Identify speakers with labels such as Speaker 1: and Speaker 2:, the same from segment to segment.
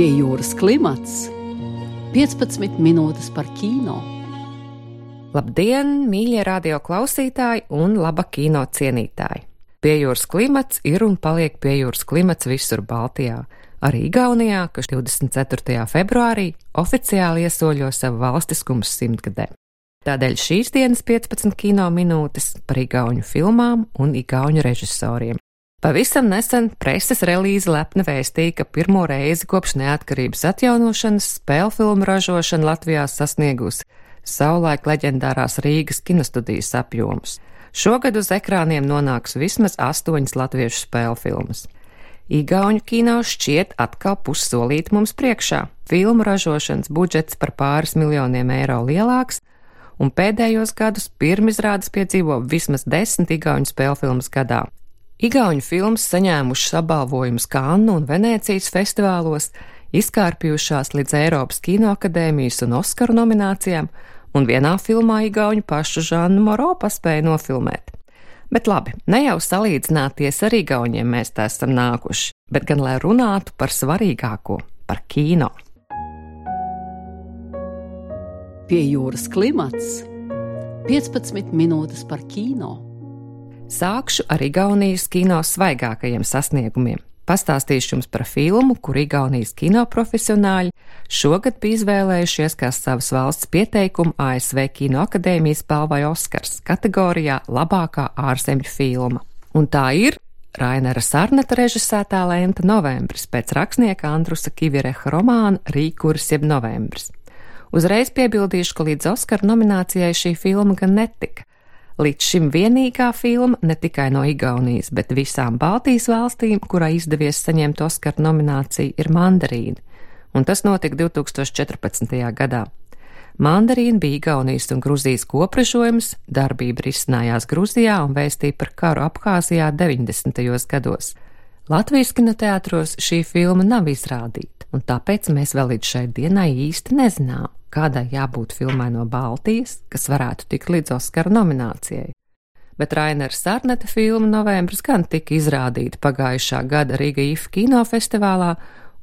Speaker 1: Pie jūras klimats 15 minūtes par kino.
Speaker 2: Labdien, mīļie radio klausītāji un laba kino cienītāji! Pie jūras klimats ir un paliek pie jūras klimats visur Baltijā, arī Igaunijā, kas 24. februārī oficiāli iesoļo savu valstiskums simtgadē. Tādēļ šīs dienas 15 kino minūtes par igauņu filmām un igauņu režisoriem. Pavisam nesen preses relīze lepni vēstīja, ka pirmo reizi kopš neatkarības atjaunošanas spēļu filmu ražošana Latvijā sasniegusi savulaik leģendārās Rīgas kinostudijas apjomus. Šogad uz ekrāniem nonāks vismaz astoņas latviešu spēļu filmas. Igauņu kino šķiet atkal pussolīt mums priekšā. Filmu ražošanas budžets par pāris miljoniem eiro lielāks, un pēdējos gadus pirmizrādes piedzīvo vismaz desmit igauņu spēļu filmas gadā. Igauņu filmas saņēmušas apbalvojumus Kannu un Venēcijas festivālos, izkārpjušās līdz Eiropas Kinoakadēmijas un Oskaru nominācijām, un vienā filmā Igauņu pašu Žannu Moro paspēja nofilmēt. Bet labi, ne jau salīdzināties ar Igauniem mēs tā esam nākuši, bet gan lai runātu par svarīgāko - par kino.
Speaker 1: Pie jūras klimats 15 minūtes par kino.
Speaker 2: Sākšu ar Igaunijas kino svaigākajiem sasniegumiem. Pastāstīšu jums par filmu, kur Igaunijas kino profesionāļi šogad bija izvēlējušies kā savas valsts pieteikumu ASV Kino akadēmijas balvai Oskars kategorijā labākā ārzemju filma. Un tā ir Rainera Sarneta režisētā lenta Novembris pēc rakstnieka Andrusa Kivireha romāna Rīkuris jeb Novembris. Uzreiz piebildīšu, ka līdz Oskara nominācijai šī filma gan netika, Līdz šim vienīgā filma ne tikai no Igaunijas, bet visām Baltijas valstīm, kurai izdevies saņemt Oskara nomināciju, ir mandarīna, un tas notika 2014. gadā. Mandarīna bija Igaunijas un Gruzijas kopražojums, darbība risinājās Gruzijā un vēstīja par karu Abhāzijā 90. gados. Latvijas kinoteātros šī filma nav izrādīta, un tāpēc mēs vēl līdz šai dienai īsti nezinām, kādai jābūt filmai no Baltijas, kas varētu tikt līdz Oskara nominācijai. Bet Rainera Sarneta filma novembris gan tika izrādīta pagājušā gada Riga IF kinofestivālā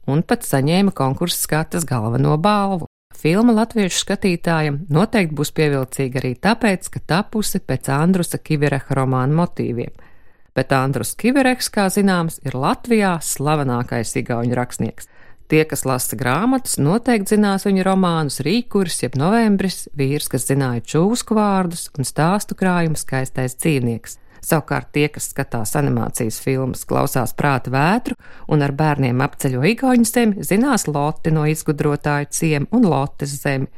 Speaker 2: un pat saņēma konkursu skatas galveno balvu. Filma latviešu skatītājiem noteikti būs pievilcīga arī tāpēc, ka tapusi pēc Andrusa Kivireha romāna motīviem. Bet Andrus Kivireks, kā zināms, ir Latvijā slavenākais igauņu rakstnieks. Tie, kas lasa grāmatas, noteikti zinās viņa romānus Rīkuris, jeb novembris, vīrs, kas zināja čūsku vārdus un stāstu krājumu skaistais dzīvnieks. Savukārt tie, kas skatās animācijas filmas, klausās prāta vētru un ar bērniem apceļo igauņu zemi, zinās loti no izgudrotāju ciem un lotes zemi.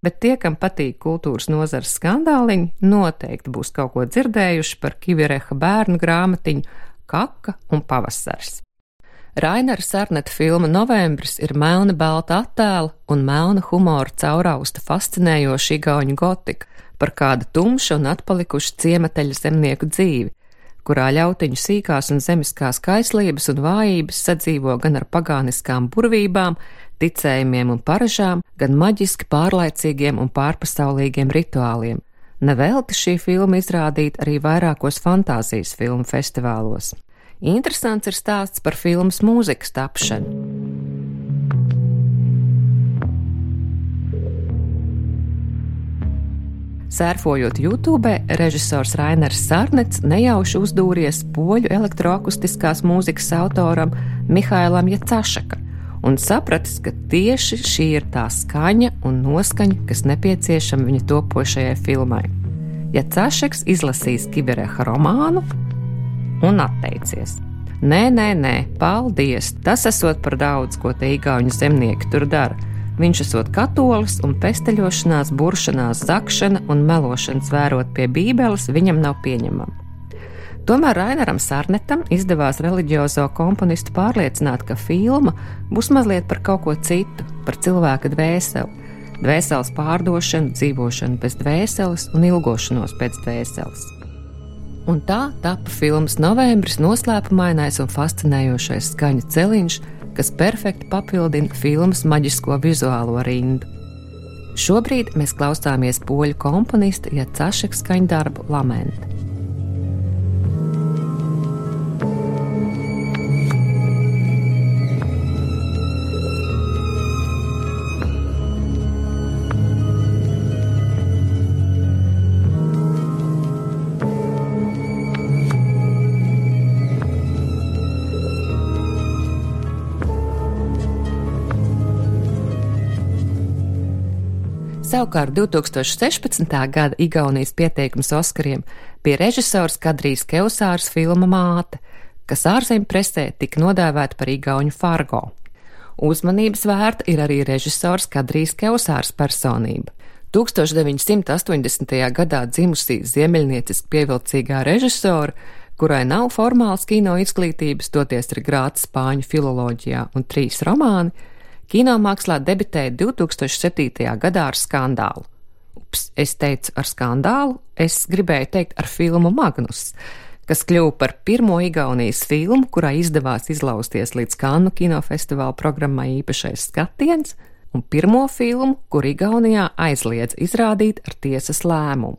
Speaker 2: Bet tie, kam patīk kultūras nozares skandāliņi, noteikti būs kaut ko dzirdējuši par Kivireha bērnu grāmatiņu Kaka un Pavasars. Rainera Sarneta filma Novembris ir melna balta attēla un melna humora caurausta fascinējoša igauņu gotika par kādu tumšu un atpalikušu ciemateļu zemnieku dzīvi, kurā ļautiņu sīkās un zemiskās kaislības un vājības sadzīvo gan ar pagāniskām burvībām, ticējumiem un paražām, gan maģiski pārlaicīgiem un pārpasaulīgiem rituāliem. Nevelti šī filma izrādīta arī vairākos fantāzijas filmu festivālos. Interesants ir stāsts par filmas mūzikas tapšanu. Sērfojot YouTube, režisors Rainers Sārnets nejauši uzdūries poļu elektroakustiskās mūzikas autoram Mihailam Jacašaka un sapratis, ka tieši šī ir tā skaņa un noskaņa, kas nepieciešama viņa topošajai filmai. Jacašeks izlasīs Kibereha romānu, un atteicies. Nē, nē, nē, paldies! Tas esot par daudz, ko te īgauņu zemnieki tur dara. Viņš esot katolis un pesteļošanās, buršanās, zakšana un melošanas vērot pie bībeles viņam nav pieņemama. Tomēr Rainaram Sārnetam izdevās reliģiozo komponistu pārliecināt, ka filma būs mazliet par kaut ko citu, par cilvēka dvēseli, dvēseles pārdošanu, dzīvošanu bez dvēseles un ilgošanos pēc dvēseles un tā tapa filmas novembris noslēpumainais un fascinējošais skaņu celiņš, kas perfekti papildina filmas maģisko vizuālo rindu. Šobrīd mēs klausāmies poļu komponista Jacašeka skaņdarbu Lamentu. Savukārt 2016. gada Igaunijas pieteikums Oskariem bija režisors Kadrijas Keusārs filma Māte, kas ārzemju presē tika nodēvēta par Igauņu Fargo. Uzmanības vērta ir arī režisors Kadrijas Keusārs personība. 1980. gadā dzimusī ziemeļnieciski pievilcīgā režisora, kurai nav formāls kino izglītības, toties ir grāts spāņu filoloģijā un trīs romāni, kinomākslā debitēja 2007. gadā ar skandālu. Ups, es teicu ar skandālu, es gribēju teikt ar filmu Magnus, kas kļuva par pirmo Igaunijas filmu, kurā izdevās izlausties līdz Kannu kinofestivāla programmai īpašais skatiens, un pirmo filmu, kur Igaunijā aizliedz izrādīt ar tiesas lēmumu.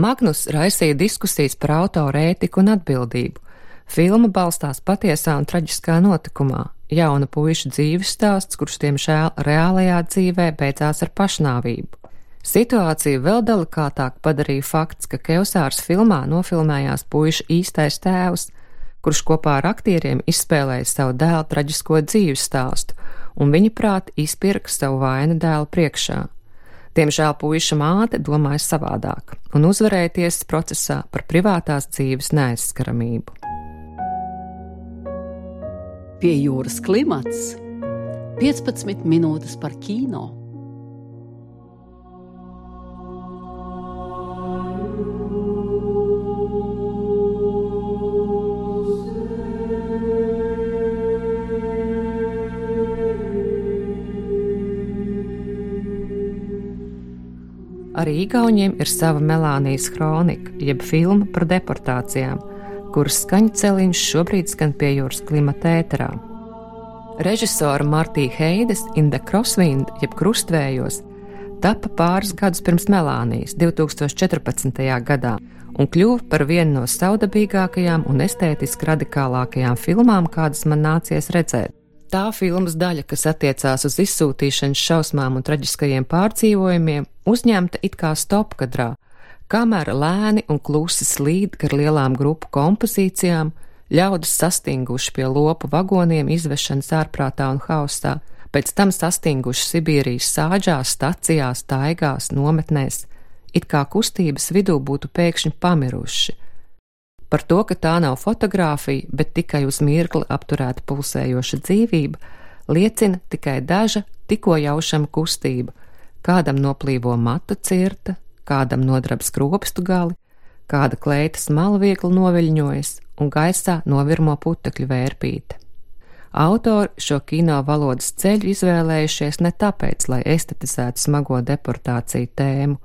Speaker 2: Magnus raisīja diskusijas par autoru ētiku un atbildību. Filma balstās patiesā un traģiskā notikumā, jauna puiša dzīves stāsts, kurš, diemžēl, reālajā dzīvē beidzās ar pašnāvību. Situāciju vēl delikātāk padarīja fakts, ka Keusārs filmā nofilmējās puiša īstais tēvs, kurš kopā ar aktieriem izspēlēja savu dēlu traģisko dzīves stāstu, un viņa prāt izpirka savu vainu dēlu priekšā. Diemžēl puiša māte domāja savādāk un uzvarēja tiesas procesā par privātās dzīves neaizskaramību
Speaker 1: pie jūras klimats 15 minūtes par kino.
Speaker 2: Arī Igauniem ir sava Melānijas kronika, jeb filma par deportācijām, kuras skaņu celiņš šobrīd skan pie jūras klimata ēterā. Režisora Martija Heides in the Crosswind, jeb krustvējos, tapa pāris gadus pirms Melānijas 2014. gadā un kļuva par vienu no saudabīgākajām un estētiski radikālākajām filmām, kādas man nācies redzēt. Tā filmas daļa, kas attiecās uz izsūtīšanas šausmām un traģiskajiem pārdzīvojumiem, uzņemta it kā stopkadrā, kamēr lēni un klusi slīd gar lielām grupu kompozīcijām, ļaudis sastinguši pie lopu vagoniem izvešanas ārprātā un hausā, pēc tam sastinguši Sibīrijas sāģās, stacijās, taigās, nometnēs, it kā kustības vidū būtu pēkšņi pamiruši. Par to, ka tā nav fotografija, bet tikai uz mirkli apturēta pulsējoša dzīvība, liecina tikai daža tikko jaušama kustība, kādam noplīvo matu cirta, kādam nodrab skropstu gali, kāda kleitas mala viegli noviļņojas un gaisā novirmo putekļu vērpīte. Autori šo kino valodas ceļu izvēlējušies ne tāpēc, lai estetizētu smago deportāciju tēmu,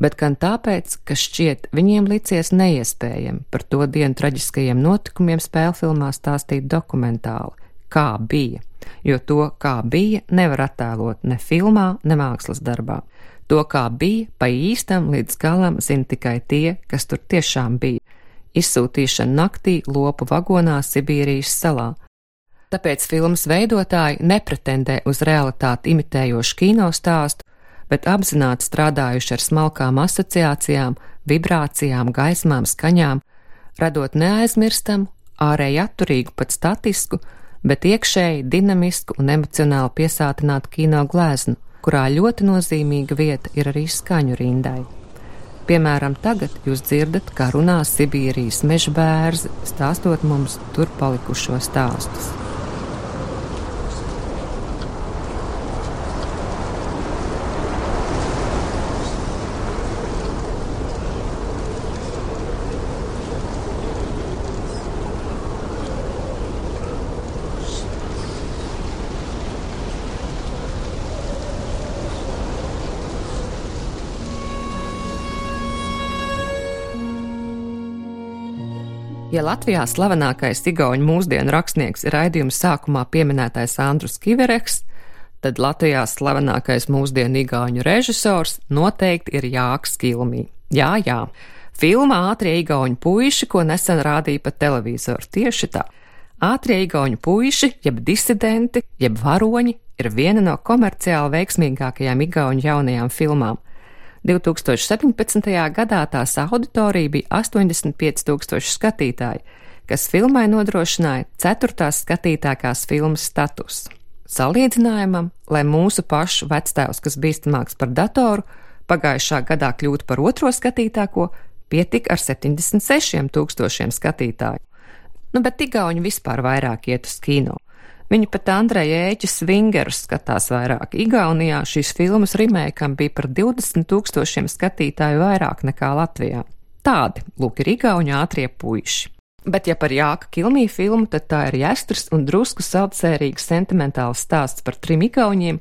Speaker 2: bet gan tāpēc, ka šķiet viņiem licies neiespējami par to dienu traģiskajiem notikumiem spēlfilmā stāstīt dokumentāli, kā bija, jo to, kā bija, nevar attēlot ne filmā, ne mākslas darbā. To, kā bija, pa īstam līdz galam zina tikai tie, kas tur tiešām bija. Izsūtīšana naktī lopu vagonā Sibīrijas salā. Tāpēc filmas veidotāji nepretendē uz realitāti imitējošu kino stāstu, bet apzināti strādājuši ar smalkām asociācijām, vibrācijām, gaismām, skaņām, radot neaizmirstamu, ārēji atturīgu, pat statisku, bet iekšēji dinamisku un emocionāli piesātinātu kino gleznu kurā ļoti nozīmīga vieta ir arī skaņu rindai. Piemēram, tagad jūs dzirdat, kā runā Sibīrijas meža bērzi, stāstot mums tur palikušo stāstus. Ja Latvijā slavenākais igauņu mūsdienu rakstnieks ir raidījuma sākumā pieminētais Andrus Kivereks, tad Latvijā slavenākais mūsdienu igauņu režisors noteikti ir Jāks Kilmī. Jā, jā, filmā Ātrie igauņu puiši, ko nesen rādīja pa televizoru, tieši tā. Ātrie igauņu puiši, jeb disidenti, jeb varoņi, ir viena no komerciāli veiksmīgākajām igauņu jaunajām filmām. 2017. gadā tās auditorija bija 85 tūkstoši skatītāji, kas filmai nodrošināja ceturtās skatītākās filmas statusu. Salīdzinājumam, lai mūsu pašu vectēvs, kas bīstamāks par datoru, pagājušā gadā kļūtu par otro skatītāko, pietika ar 76 tūkstošiem skatītāju. Nu, bet Igauni vispār vairāk iet uz kino. Viņi pat Andreja Ēķa svingerus skatās vairāk. Igaunijā šīs filmas remēkam bija par 20 tūkstošiem skatītāju vairāk nekā Latvijā. Tādi, lūk, ir Igauņu ātrie puiši. Bet, ja par Jāka Kilmī filmu, tad tā ir jāstrs un drusku saldsērīgs sentimentāls stāsts par trim Igauņiem,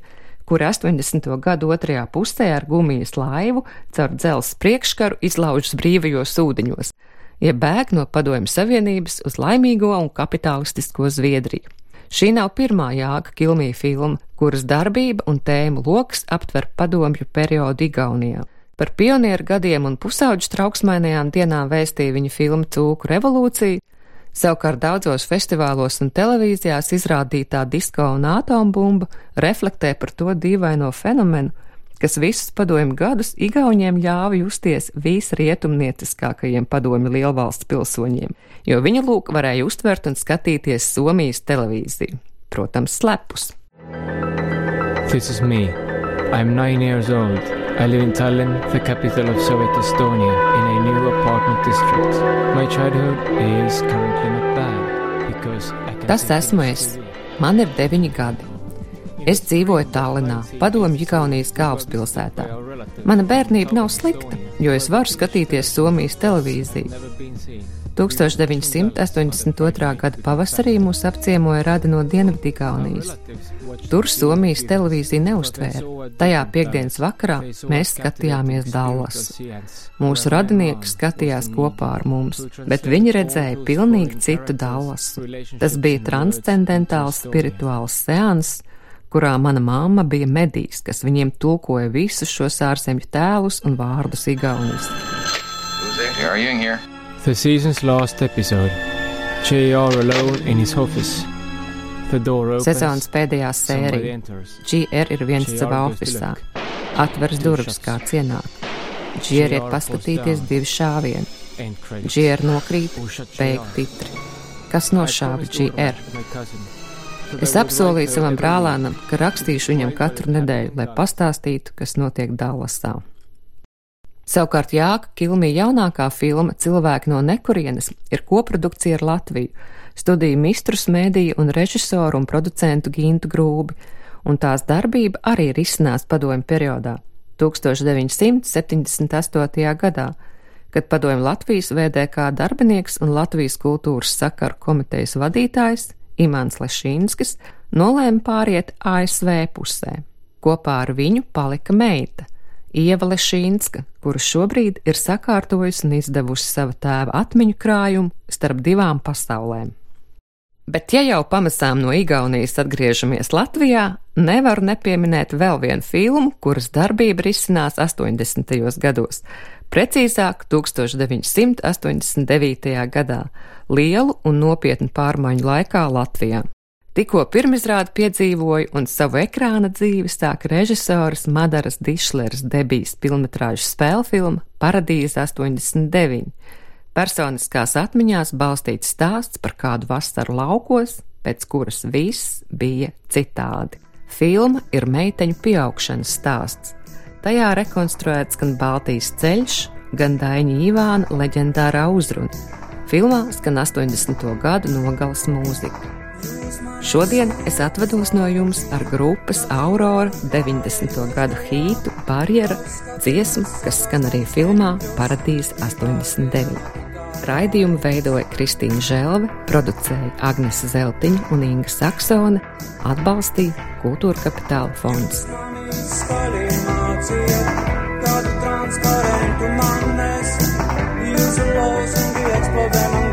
Speaker 2: kuri 80. gadu otrajā pusē ar gumijas laivu caur dzelzs priekškaru izlaužas brīvajos ūdeņos, ja bēg no Padomju Savienības uz laimīgo un kapitalistisko Zviedriju. Šī nav pirmā Jāga Kilmija filma, kuras darbība un tēmu lokus aptver padomju periodu Igaunijā. Par pionieru gadiem un pusauģu trauksmainajām dienām vēstīja viņa filma Cūku revolūcija, savukārt daudzos festivālos un televīzijās izrādītā disko un atombumba reflektē par to dīvaino fenomenu, kas visus padomju gadus Igauniem ļāva justies visrietumnieciskākajiem padomju lielvalsts pilsoņiem, jo viņi lūk varēja uztvert un skatīties Somijas televīziju, protams, slepus.
Speaker 3: This is me. I'm nine years old. I live in Tallinn, the capital of Soviet Estonia, in a new apartment district. My childhood is currently not bad because I can
Speaker 2: Tas esmu es. Man ir deviņi gadi. Es dzīvoju Tallinā, padomju Igaunijas galvaspilsētā. Mana bērnība nav slikta, jo es varu skatīties Somijas televīziju. 1982. gada pavasarī mūs apciemoja radi no Dienvidigaunijas. Tur Somijas televīzija neustvēra. Tajā piekdienas vakarā mēs skatījāmies Dallas. Mūsu radinieki skatījās kopā ar mums, bet viņi redzēja pilnīgi citu Dallasu. Tas bija transcendentāls spirituāls seans, kurā mana mamma bija medijs, kas viņiem tulkoja visus šos ārzemju tēlus un vārdus igaunis.
Speaker 3: The season's last episode. JR alone in his office. The door opens.
Speaker 2: Sezonas pēdējā
Speaker 3: somebody
Speaker 2: sērija.
Speaker 3: enters.
Speaker 2: GR ir viens
Speaker 3: JR
Speaker 2: savā
Speaker 3: look.
Speaker 2: Atveras durvis, kāds ienāk. GR iet paskatīties divi šāvieni. GR nokrīt,
Speaker 3: JR?
Speaker 2: titri. Kas nošāva GR? Es apsolīju savam brālēnam, ka rakstīšu viņam katru nedēļu, lai pastāstītu, kas notiek Dallasā. Savukārt Jāka Kilmija jaunākā filma Cilvēki no nekurienes ir koprodukcija ar Latviju, studiju mistrus mēdīju un režisoru un producentu Gintu Grūbi, un tās darbība arī ir izcinās padomju periodā 1978. gadā, kad padomju Latvijas VDK darbinieks un Latvijas kultūras sakaru komitejas vadītājs Imants Lešīnskis nolēma pāriet ASV pusē. Kopā ar viņu palika meita Ieva Lešīnska, kura šobrīd ir sakārtojusi un izdevusi savu tēva atmiņu krājumu starp divām pasaulēm. Bet, ja jau pamazām no Igaunijas atgriežamies Latvijā, nevaru nepieminēt vēl vienu filmu, kuras darbība risinās 80. gados, precīzāk 1989. gadā, lielu un nopietnu pārmaiņu laikā Latvijā. Tikko pirmizrādi piedzīvoju un savu ekrāna dzīvi sāk režisoras Madaras Dišleres debijas filmetrāžu spēļu filma Paradīze 89. Personiskās atmiņās balstīts stāsts par kādu vasaru laukos, pēc kuras viss bija citādi. Filma ir meiteņu pieaugšanas stāsts. Tajā rekonstruēts gan Baltijas ceļš, gan Daņa Ivāna leģendārā uzruna. Filmā skan 80. gadu nogales mūzika. Šodien es atvados no jums ar grupas Aurora 90. gadu hītu Barjera dziesmu, kas skan arī filmā Paradīze 89. Raidījumu veidoja Kristīna Želve, producēja Agnese Zeltiņa un Inga Saksone, atbalstīja Kultūra Kapitāla fonds.
Speaker 4: skaļi māciet, kādu transparentu man Using balls in the expo venom